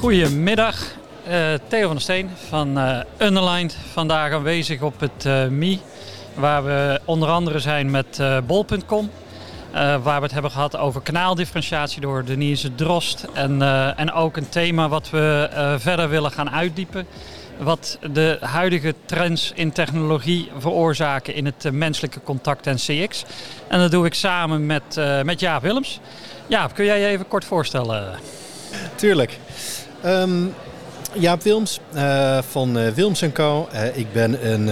Goedemiddag, uh, Theo van der Steen van uh, Underlined. Vandaag aanwezig op het uh, MI, waar we onder andere zijn met bol.com. waar we het hebben gehad over kanaaldifferentiatie door Denise Drost. En, en ook een thema wat we verder willen gaan uitdiepen. Wat de huidige trends in technologie veroorzaken in het menselijke contact en CX. En dat doe ik samen met, met Jaap Willems. Jaap, kun jij je even kort voorstellen? Tuurlijk. Um, Jaap Wilms uh, van uh, Wilms Co. Uh, ik ben een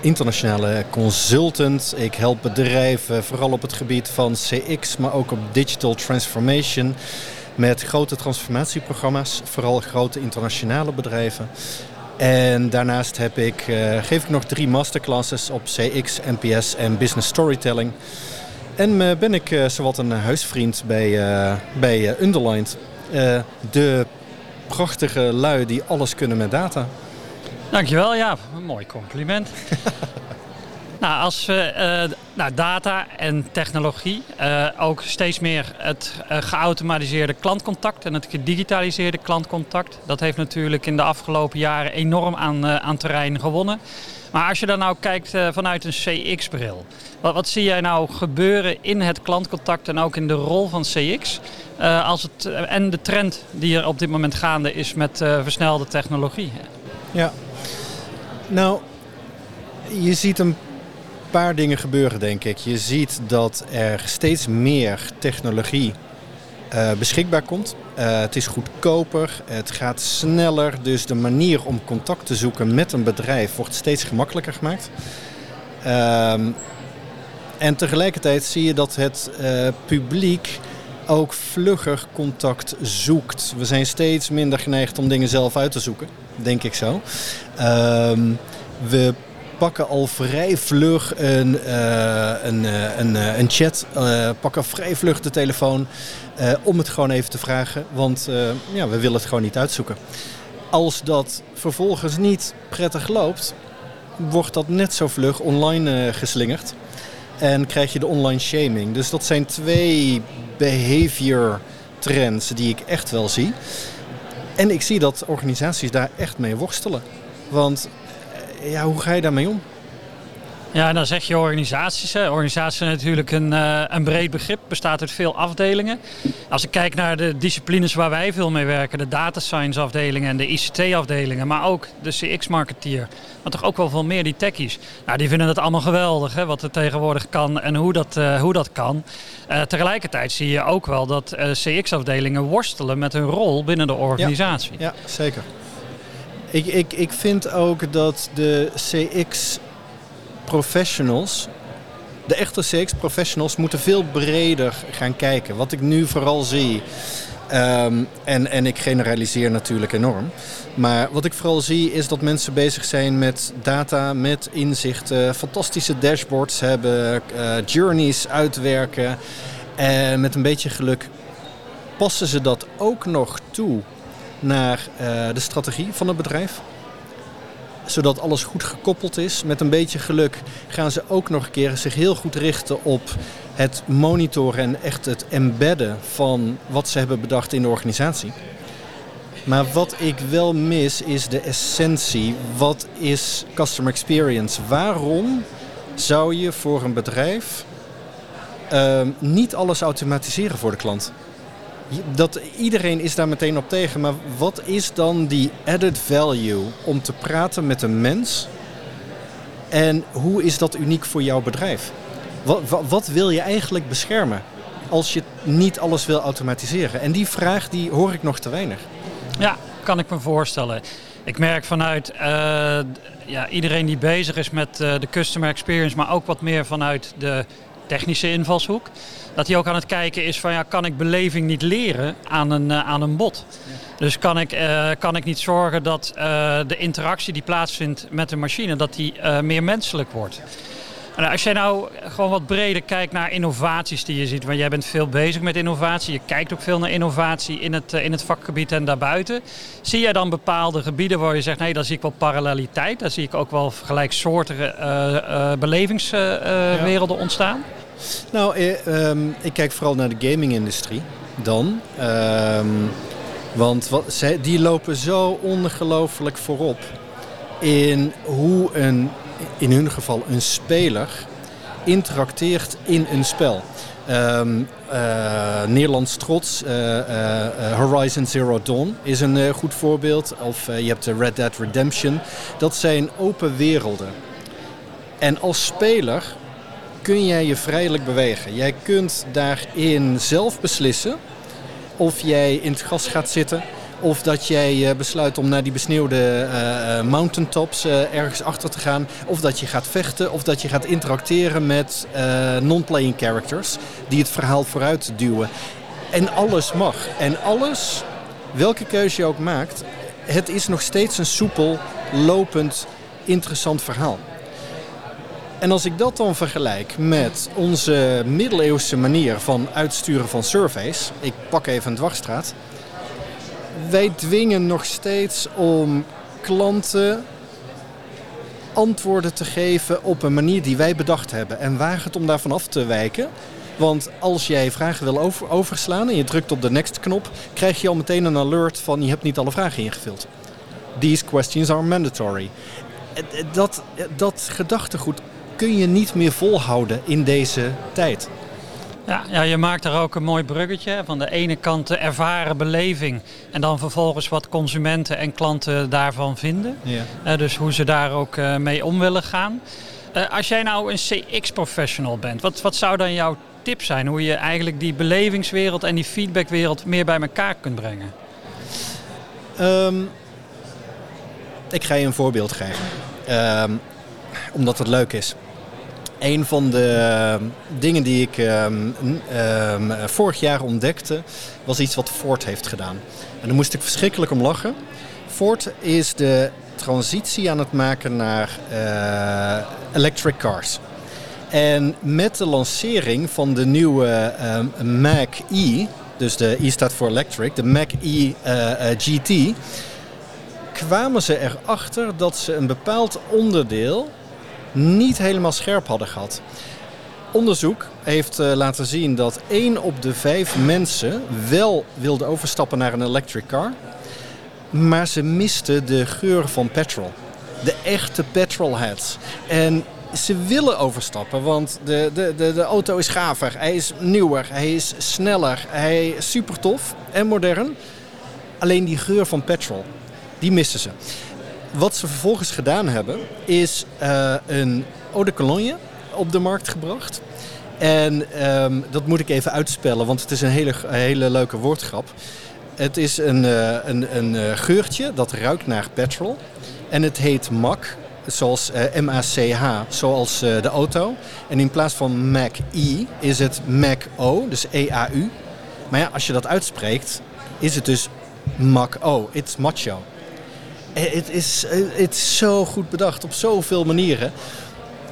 internationale consultant. Ik help bedrijven vooral op het gebied van CX, maar ook op digital transformation. Met grote transformatieprogramma's, vooral grote internationale bedrijven. En daarnaast heb ik, geef ik nog drie masterclasses op CX, NPS en Business Storytelling. En ben ik zowat een huisvriend bij, bij Underlined. de prachtige lui die alles kunnen met data. Dankjewel, ja. Een mooi compliment. nou, als we uh, nou, data en technologie, uh, ook steeds meer het uh, geautomatiseerde klantcontact en het gedigitaliseerde klantcontact, dat heeft natuurlijk in de afgelopen jaren enorm aan, aan terrein gewonnen. Maar als je dan nou kijkt vanuit een CX-bril, wat, wat, zie jij nou gebeuren in het klantcontact en ook in de rol van CX? Uh, als het, eh, en de trend die er op dit moment gaande is met uh, versnelde technologie. Ja, nou, je ziet een paar dingen gebeuren, denk ik. Je ziet dat er steeds meer technologie beschikbaar komt. het is goedkoper, het gaat sneller, dus de manier om contact te zoeken met een bedrijf wordt steeds gemakkelijker gemaakt. Ehm, en tegelijkertijd zie je dat het publiek ook vlugger contact zoekt. We zijn steeds minder geneigd om dingen zelf uit te zoeken, denk ik zo. Ehm, we pakken al vrij vlug een, uh, een, uh, een, uh, een chat, pakken vrij vlug de telefoon om het gewoon even te vragen. Want ja, we willen het gewoon niet uitzoeken. Als dat vervolgens niet prettig loopt, wordt dat net zo vlug online geslingerd. En krijg je de online shaming. Dus dat zijn twee behavior trends die ik echt wel zie. En ik zie dat organisaties daar echt mee worstelen. Want eh, ja, hoe ga je daarmee om? Ja, dan zeg je organisaties. Hè. Organisaties zijn natuurlijk een, uh, een breed begrip, bestaat uit veel afdelingen. Als ik kijk naar de disciplines waar wij veel mee werken, de data science afdelingen en de ICT afdelingen, maar ook de CX-marketeer, maar toch ook wel veel meer die techies. Nou, die vinden het allemaal geweldig, hè, wat er tegenwoordig kan en hoe dat, uh, hoe dat kan. Uh, tegelijkertijd zie je ook wel dat CX-afdelingen worstelen met hun rol binnen de organisatie. Ja, ja zeker. Ik, ik, ik vind ook dat de CX professionals, de echte CX-professionals, moeten veel breder gaan kijken. Wat ik nu vooral zie, um, en, en ik generaliseer natuurlijk enorm. Maar wat ik vooral zie is dat mensen bezig zijn met data, met inzichten, fantastische dashboards hebben, uh, journeys uitwerken. En met een beetje geluk passen ze dat ook nog toe naar uh, de strategie van het bedrijf zodat alles goed gekoppeld is. Met een beetje geluk gaan ze ook nog een keer zich heel goed richten op het monitoren en echt het embedden van wat ze hebben bedacht in de organisatie. Maar wat ik wel mis is de essentie. Wat is customer experience? Waarom zou je voor een bedrijf uh, niet alles automatiseren voor de klant? Dat, iedereen is daar meteen op tegen. Maar wat is dan die added value om te praten met een mens? En hoe is dat uniek voor jouw bedrijf? Wat, wat, wil je eigenlijk beschermen als je niet alles wil automatiseren? En die vraag die hoor ik nog te weinig. Ja, kan ik me voorstellen. Ik merk vanuit uh, ja, iedereen die bezig is met uh, de customer experience, maar ook wat meer vanuit de technische invalshoek. Dat hij ook aan het kijken is van ja, kan ik beleving niet leren aan een, uh, aan een bot? Dus kan ik, uh, kan ik niet zorgen dat uh, de interactie die plaatsvindt met de machine, dat die meer menselijk wordt? En als jij nou gewoon wat breder kijkt naar innovaties die je ziet, want jij bent veel bezig met innovatie, je kijkt ook veel naar innovatie in het, in het vakgebied en daarbuiten. Zie jij dan bepaalde gebieden waar je zegt, nee, daar zie ik wel paralleliteit, daar zie ik ook wel gelijksoortige belevingswerelden ontstaan? Nou, eh, ehm, ik kijk vooral naar de gaming-industrie dan. Ehm, Want wat, zij, die lopen zo ongelooflijk voorop in hoe een, in hun geval een speler, interacteert in een spel. Um, Nederlands trots, uh, Horizon Zero Dawn is een goed voorbeeld. Of je hebt Red Dead Redemption. Dat zijn open werelden. En als speler kun jij je vrijelijk bewegen. Jij kunt daarin zelf beslissen of jij in het gras gaat zitten of dat jij besluit om naar die besneeuwde uh, mountaintops uh, ergens achter te gaan. Of dat je gaat vechten. Of dat je gaat interacteren met non-playing characters. Die het verhaal vooruit duwen. En alles mag. En alles, welke keuze je ook maakt. Het is nog steeds een soepel, lopend, interessant verhaal. En als ik dat dan vergelijk met onze middeleeuwse manier van uitsturen van surveys. Ik pak even een dwarsstraat wij dwingen nog steeds om klanten antwoorden te geven op een manier die wij bedacht hebben. En waag het om daarvan af te wijken. Want als jij vragen wil over, overslaan en je drukt op de next knop, krijg je al meteen een alert van je hebt niet alle vragen ingevuld. These questions are mandatory. Dat, dat gedachtegoed kun je niet meer volhouden in deze tijd. Ja, ja, je maakt er ook een mooi bruggetje. Van de ene kant de ervaren beleving en dan vervolgens wat consumenten en klanten daarvan vinden. Ja. Uh, dus hoe ze daar ook uh, mee om willen gaan. Uh, als jij nou een CX-professional bent, wat, wat zou dan jouw tip zijn? Hoe je eigenlijk die belevingswereld en die feedbackwereld meer bij elkaar kunt brengen? Um, ik ga je een voorbeeld geven. Um, omdat het leuk is. Een van de ehm, dingen die ik um, um, vorig jaar ontdekte, was iets wat Ford heeft gedaan. En daar moest ik verschrikkelijk om lachen. Ford is de transitie aan het maken naar uh, electric cars. En met de lancering van de nieuwe Mac E, dus de E staat voor electric, de Mac E uh, uh, GT, kwamen ze erachter dat ze een bepaald onderdeel niet helemaal scherp hadden gehad. Onderzoek heeft uh, laten zien dat 1 op de 5 mensen wel wilde overstappen naar een electric car. Maar ze misten de geur van petrol. De echte petrolheads. En ze willen overstappen, want de, de, de, de auto is gaver. Hij is nieuwer, hij is sneller, hij is super tof en modern. Alleen die geur van petrol, die misten ze. Wat ze vervolgens gedaan hebben, is uh, een eau de cologne op de markt gebracht. En um, dat moet ik even uitspellen, want het is een hele, hele leuke woordgrap. Het is een, uh, een, een uh, geurtje dat ruikt naar petrol. En het heet MAC, zoals M-A-C-H, zoals de auto. En in plaats van Mac-E is het Mac-O, dus E-A-U. Maar ja, als je dat uitspreekt, is het dus Mac-O. It's macho. Eh, het is, eh, het is zo goed bedacht op zoveel manieren.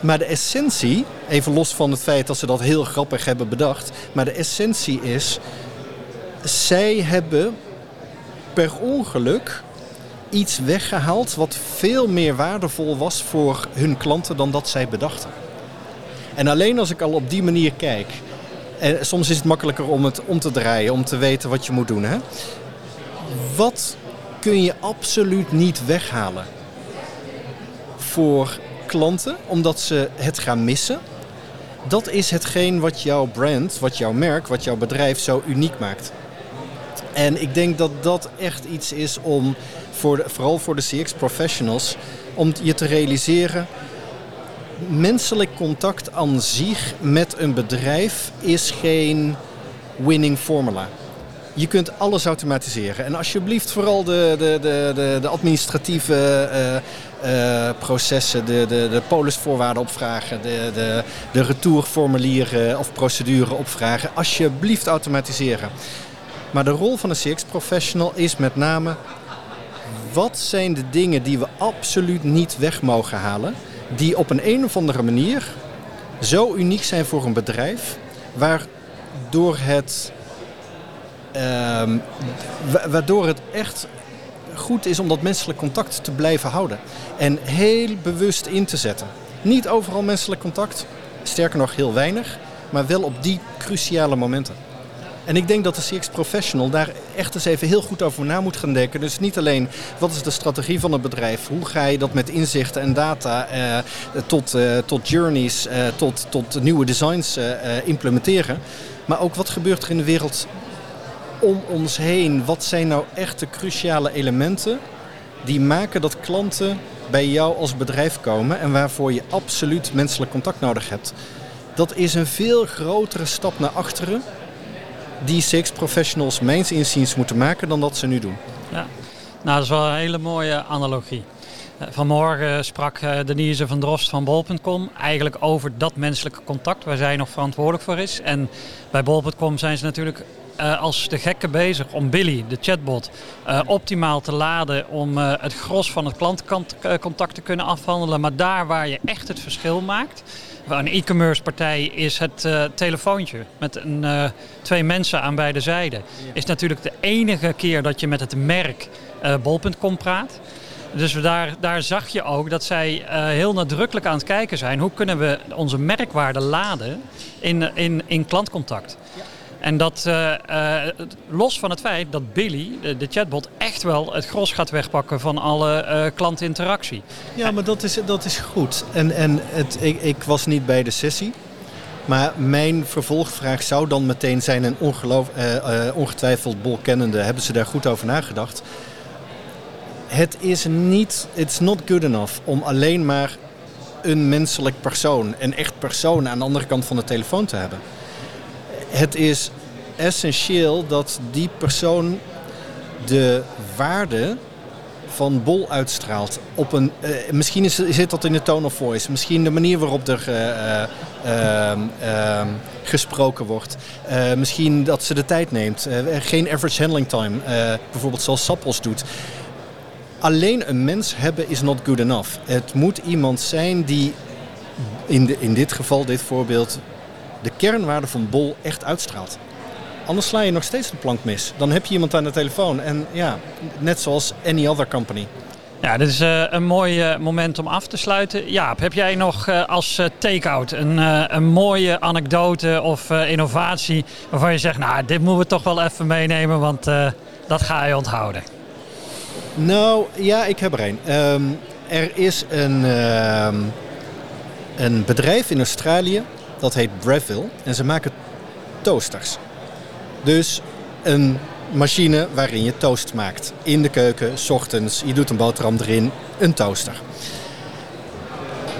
Maar de essentie, even los van het feit dat ze dat heel grappig hebben bedacht, maar de essentie is, zij hebben per ongeluk iets weggehaald wat veel meer waardevol was voor hun klanten dan dat zij bedachten. En alleen als ik al op die manier kijk, en soms is het makkelijker om het om te draaien, om te weten wat je moet doen. Hè? Wat kun je absoluut niet weghalen voor klanten, omdat ze het gaan missen. Dat is hetgeen wat jouw brand, wat jouw merk, wat jouw bedrijf zo uniek maakt. En ik denk dat dat echt iets is om, voor vooral voor de CX professionals, om je te realiseren. Menselijk contact aan zich met een bedrijf is geen winning formula je kunt alles automatiseren. En alsjeblieft vooral de, de, de, de, administratieve uh, uh, processen, de, de, de polisvoorwaarden opvragen, de, de, de retourformulieren of procedure opvragen. Alsjeblieft automatiseren. Maar de rol van een CX-professional is met name... wat zijn de dingen die we absoluut niet weg mogen halen... die op een, een of andere manier zo uniek zijn voor een bedrijf... waardoor het waardoor het echt goed is om dat menselijk contact te blijven houden. En heel bewust in te zetten. Niet overal menselijk contact, sterker nog heel weinig, maar wel op die cruciale momenten. En ik denk dat de CX Professional daar echt eens even heel goed over na moet gaan denken. Dus niet alleen wat is de strategie van het bedrijf, hoe ga je dat met inzichten en data eh, tot, eh, tot journeys, eh, tot, tot nieuwe designs eh, eh, implementeren. Maar ook wat gebeurt er in de wereld om ons heen? Wat zijn nou echt de cruciale elementen die maken dat klanten bij jou als bedrijf komen en waarvoor je absoluut menselijk contact nodig hebt? Dat is een veel grotere stap naar achteren die six professionals mijns inziens moeten maken dan dat ze nu doen. Ja, nou dat is wel een hele mooie analogie. Eh, vanmorgen sprak eh, Denise van Drost van Bol.com eigenlijk over dat menselijke contact waar zij nog verantwoordelijk voor is. En bij Bol.com zijn ze natuurlijk uh, als de gekken bezig om Billy, de chatbot, uh, optimaal te laden om uh, het gros van het klantcontact te kunnen afhandelen. Maar daar waar je echt het verschil maakt, een e-commerce partij is het telefoontje met een, twee mensen aan beide zijden. Is natuurlijk de enige keer dat je met het merk bol.com praat. Dus daar, daar zag je ook dat zij heel nadrukkelijk aan het kijken zijn. Hoe kunnen we onze merkwaarde laden in, in, in klantcontact? En dat uh, uh, los van het feit dat Billy, de, de, chatbot, echt wel het gros gaat wegpakken van alle uh, klantinteractie. Ja, maar dat is, dat is goed. En, en het, ik, ik was niet bij de sessie. Maar mijn vervolgvraag zou dan meteen zijn, en ongeloof, ongetwijfeld bolkennende, hebben ze daar goed over nagedacht. Het is niet, it's not good enough om alleen maar een menselijk persoon, een echt persoon aan de andere kant van de telefoon te hebben het is essentieel dat die persoon de waarde van Bol uitstraalt. Op een, uh, misschien is, zit dat in de tone of voice. Misschien de manier waarop er uh, uh, gesproken wordt. Eh, misschien dat ze de tijd neemt. geen average handling time. bijvoorbeeld zoals Sappos doet. Alleen een mens hebben is not good enough. Het moet iemand zijn die in, de, in dit geval, dit voorbeeld, de kernwaarde van Bol echt uitstraalt. Anders sla je nog steeds de plank mis. Dan heb je iemand aan de telefoon. En ja, net zoals any other company. Ja, dit is uh, een mooi uh, moment om af te sluiten. Jaap, heb jij nog uh, als take-out een, een mooie anekdote of innovatie waarvan je zegt, nou, dit moeten we toch wel even meenemen, want dat ga je onthouden? Nou, ja, ik heb er een. Um, er is een, ehm, een bedrijf in Australië dat heet Breville. En ze maken toasters. Dus een machine waarin je toast maakt. In de keuken, s ochtends. Je doet een boterham erin. Een toaster.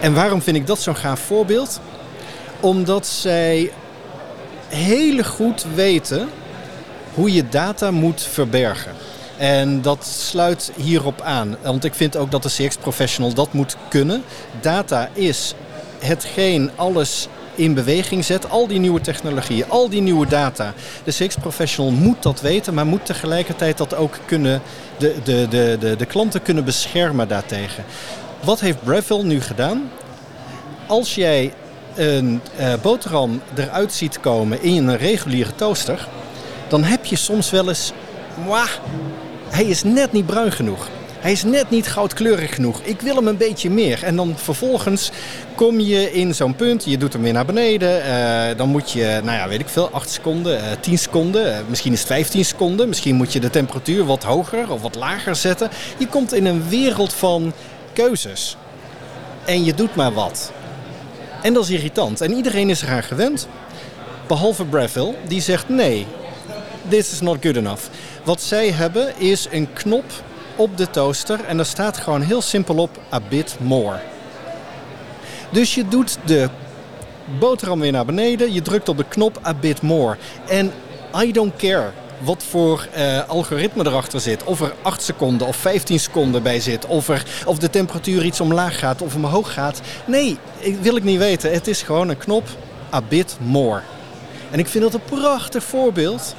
En waarom vind ik dat zo'n gaaf voorbeeld? Omdat zij heel goed weten hoe je data moet verbergen. En dat sluit hierop aan. Want ik vind ook dat de CX Professional dat moet kunnen. Data is hetgeen alles in beweging zet. Al die nieuwe technologieën, al die nieuwe data. De CX Professional moet dat weten, maar moet tegelijkertijd dat ook kunnen, de, de, de, de, de klanten kunnen beschermen daartegen. Wat heeft Breville nu gedaan? Als jij een uh, boterham eruit ziet komen in een reguliere toaster, dan heb je soms wel eens, mwah, hij is net niet bruin genoeg. Hij is net niet goudkleurig genoeg. Ik wil hem een beetje meer. En dan vervolgens kom je in zo'n punt. Je doet hem weer naar beneden. Uh, dan moet je, nou ja, weet ik veel, 8 seconden, uh, eh, 10 seconden. Uh, misschien is het 15 seconden. Misschien moet je de temperatuur wat hoger of wat lager zetten. Je komt in een wereld van keuzes. En je doet maar wat. En dat is irritant. En iedereen is eraan gewend. Behalve Breville, die zegt nee, this is not good enough. Wat zij hebben is een knop op de toaster en daar staat gewoon heel simpel op a bit more. Dus je doet de boterham weer naar beneden, je drukt op de knop a bit more. En I don't care wat voor uh, algoritme erachter zit. Of er 8 seconden of 15 seconden bij zit. Of, er, of de temperatuur iets omlaag gaat of omhoog gaat. Nee, wil ik niet weten. Het is gewoon een knop a bit more. En ik vind dat een prachtig voorbeeld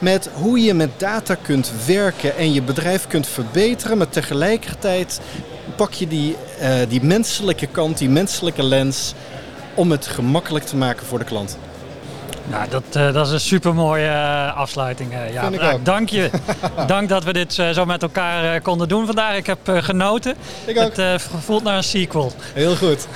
met hoe je met data kunt werken en je bedrijf kunt verbeteren, maar tegelijkertijd pak je die, uh, die menselijke kant, die menselijke lens, om het gemakkelijk te maken voor de klant. Nou, dat, uh, dat is een super mooie uh, afsluiting. Uh, ja. Nou, dank je. dank dat we dit zo met elkaar konden doen vandaag. Ik heb genoten. Ik ook. Het voelt naar een sequel. Heel goed.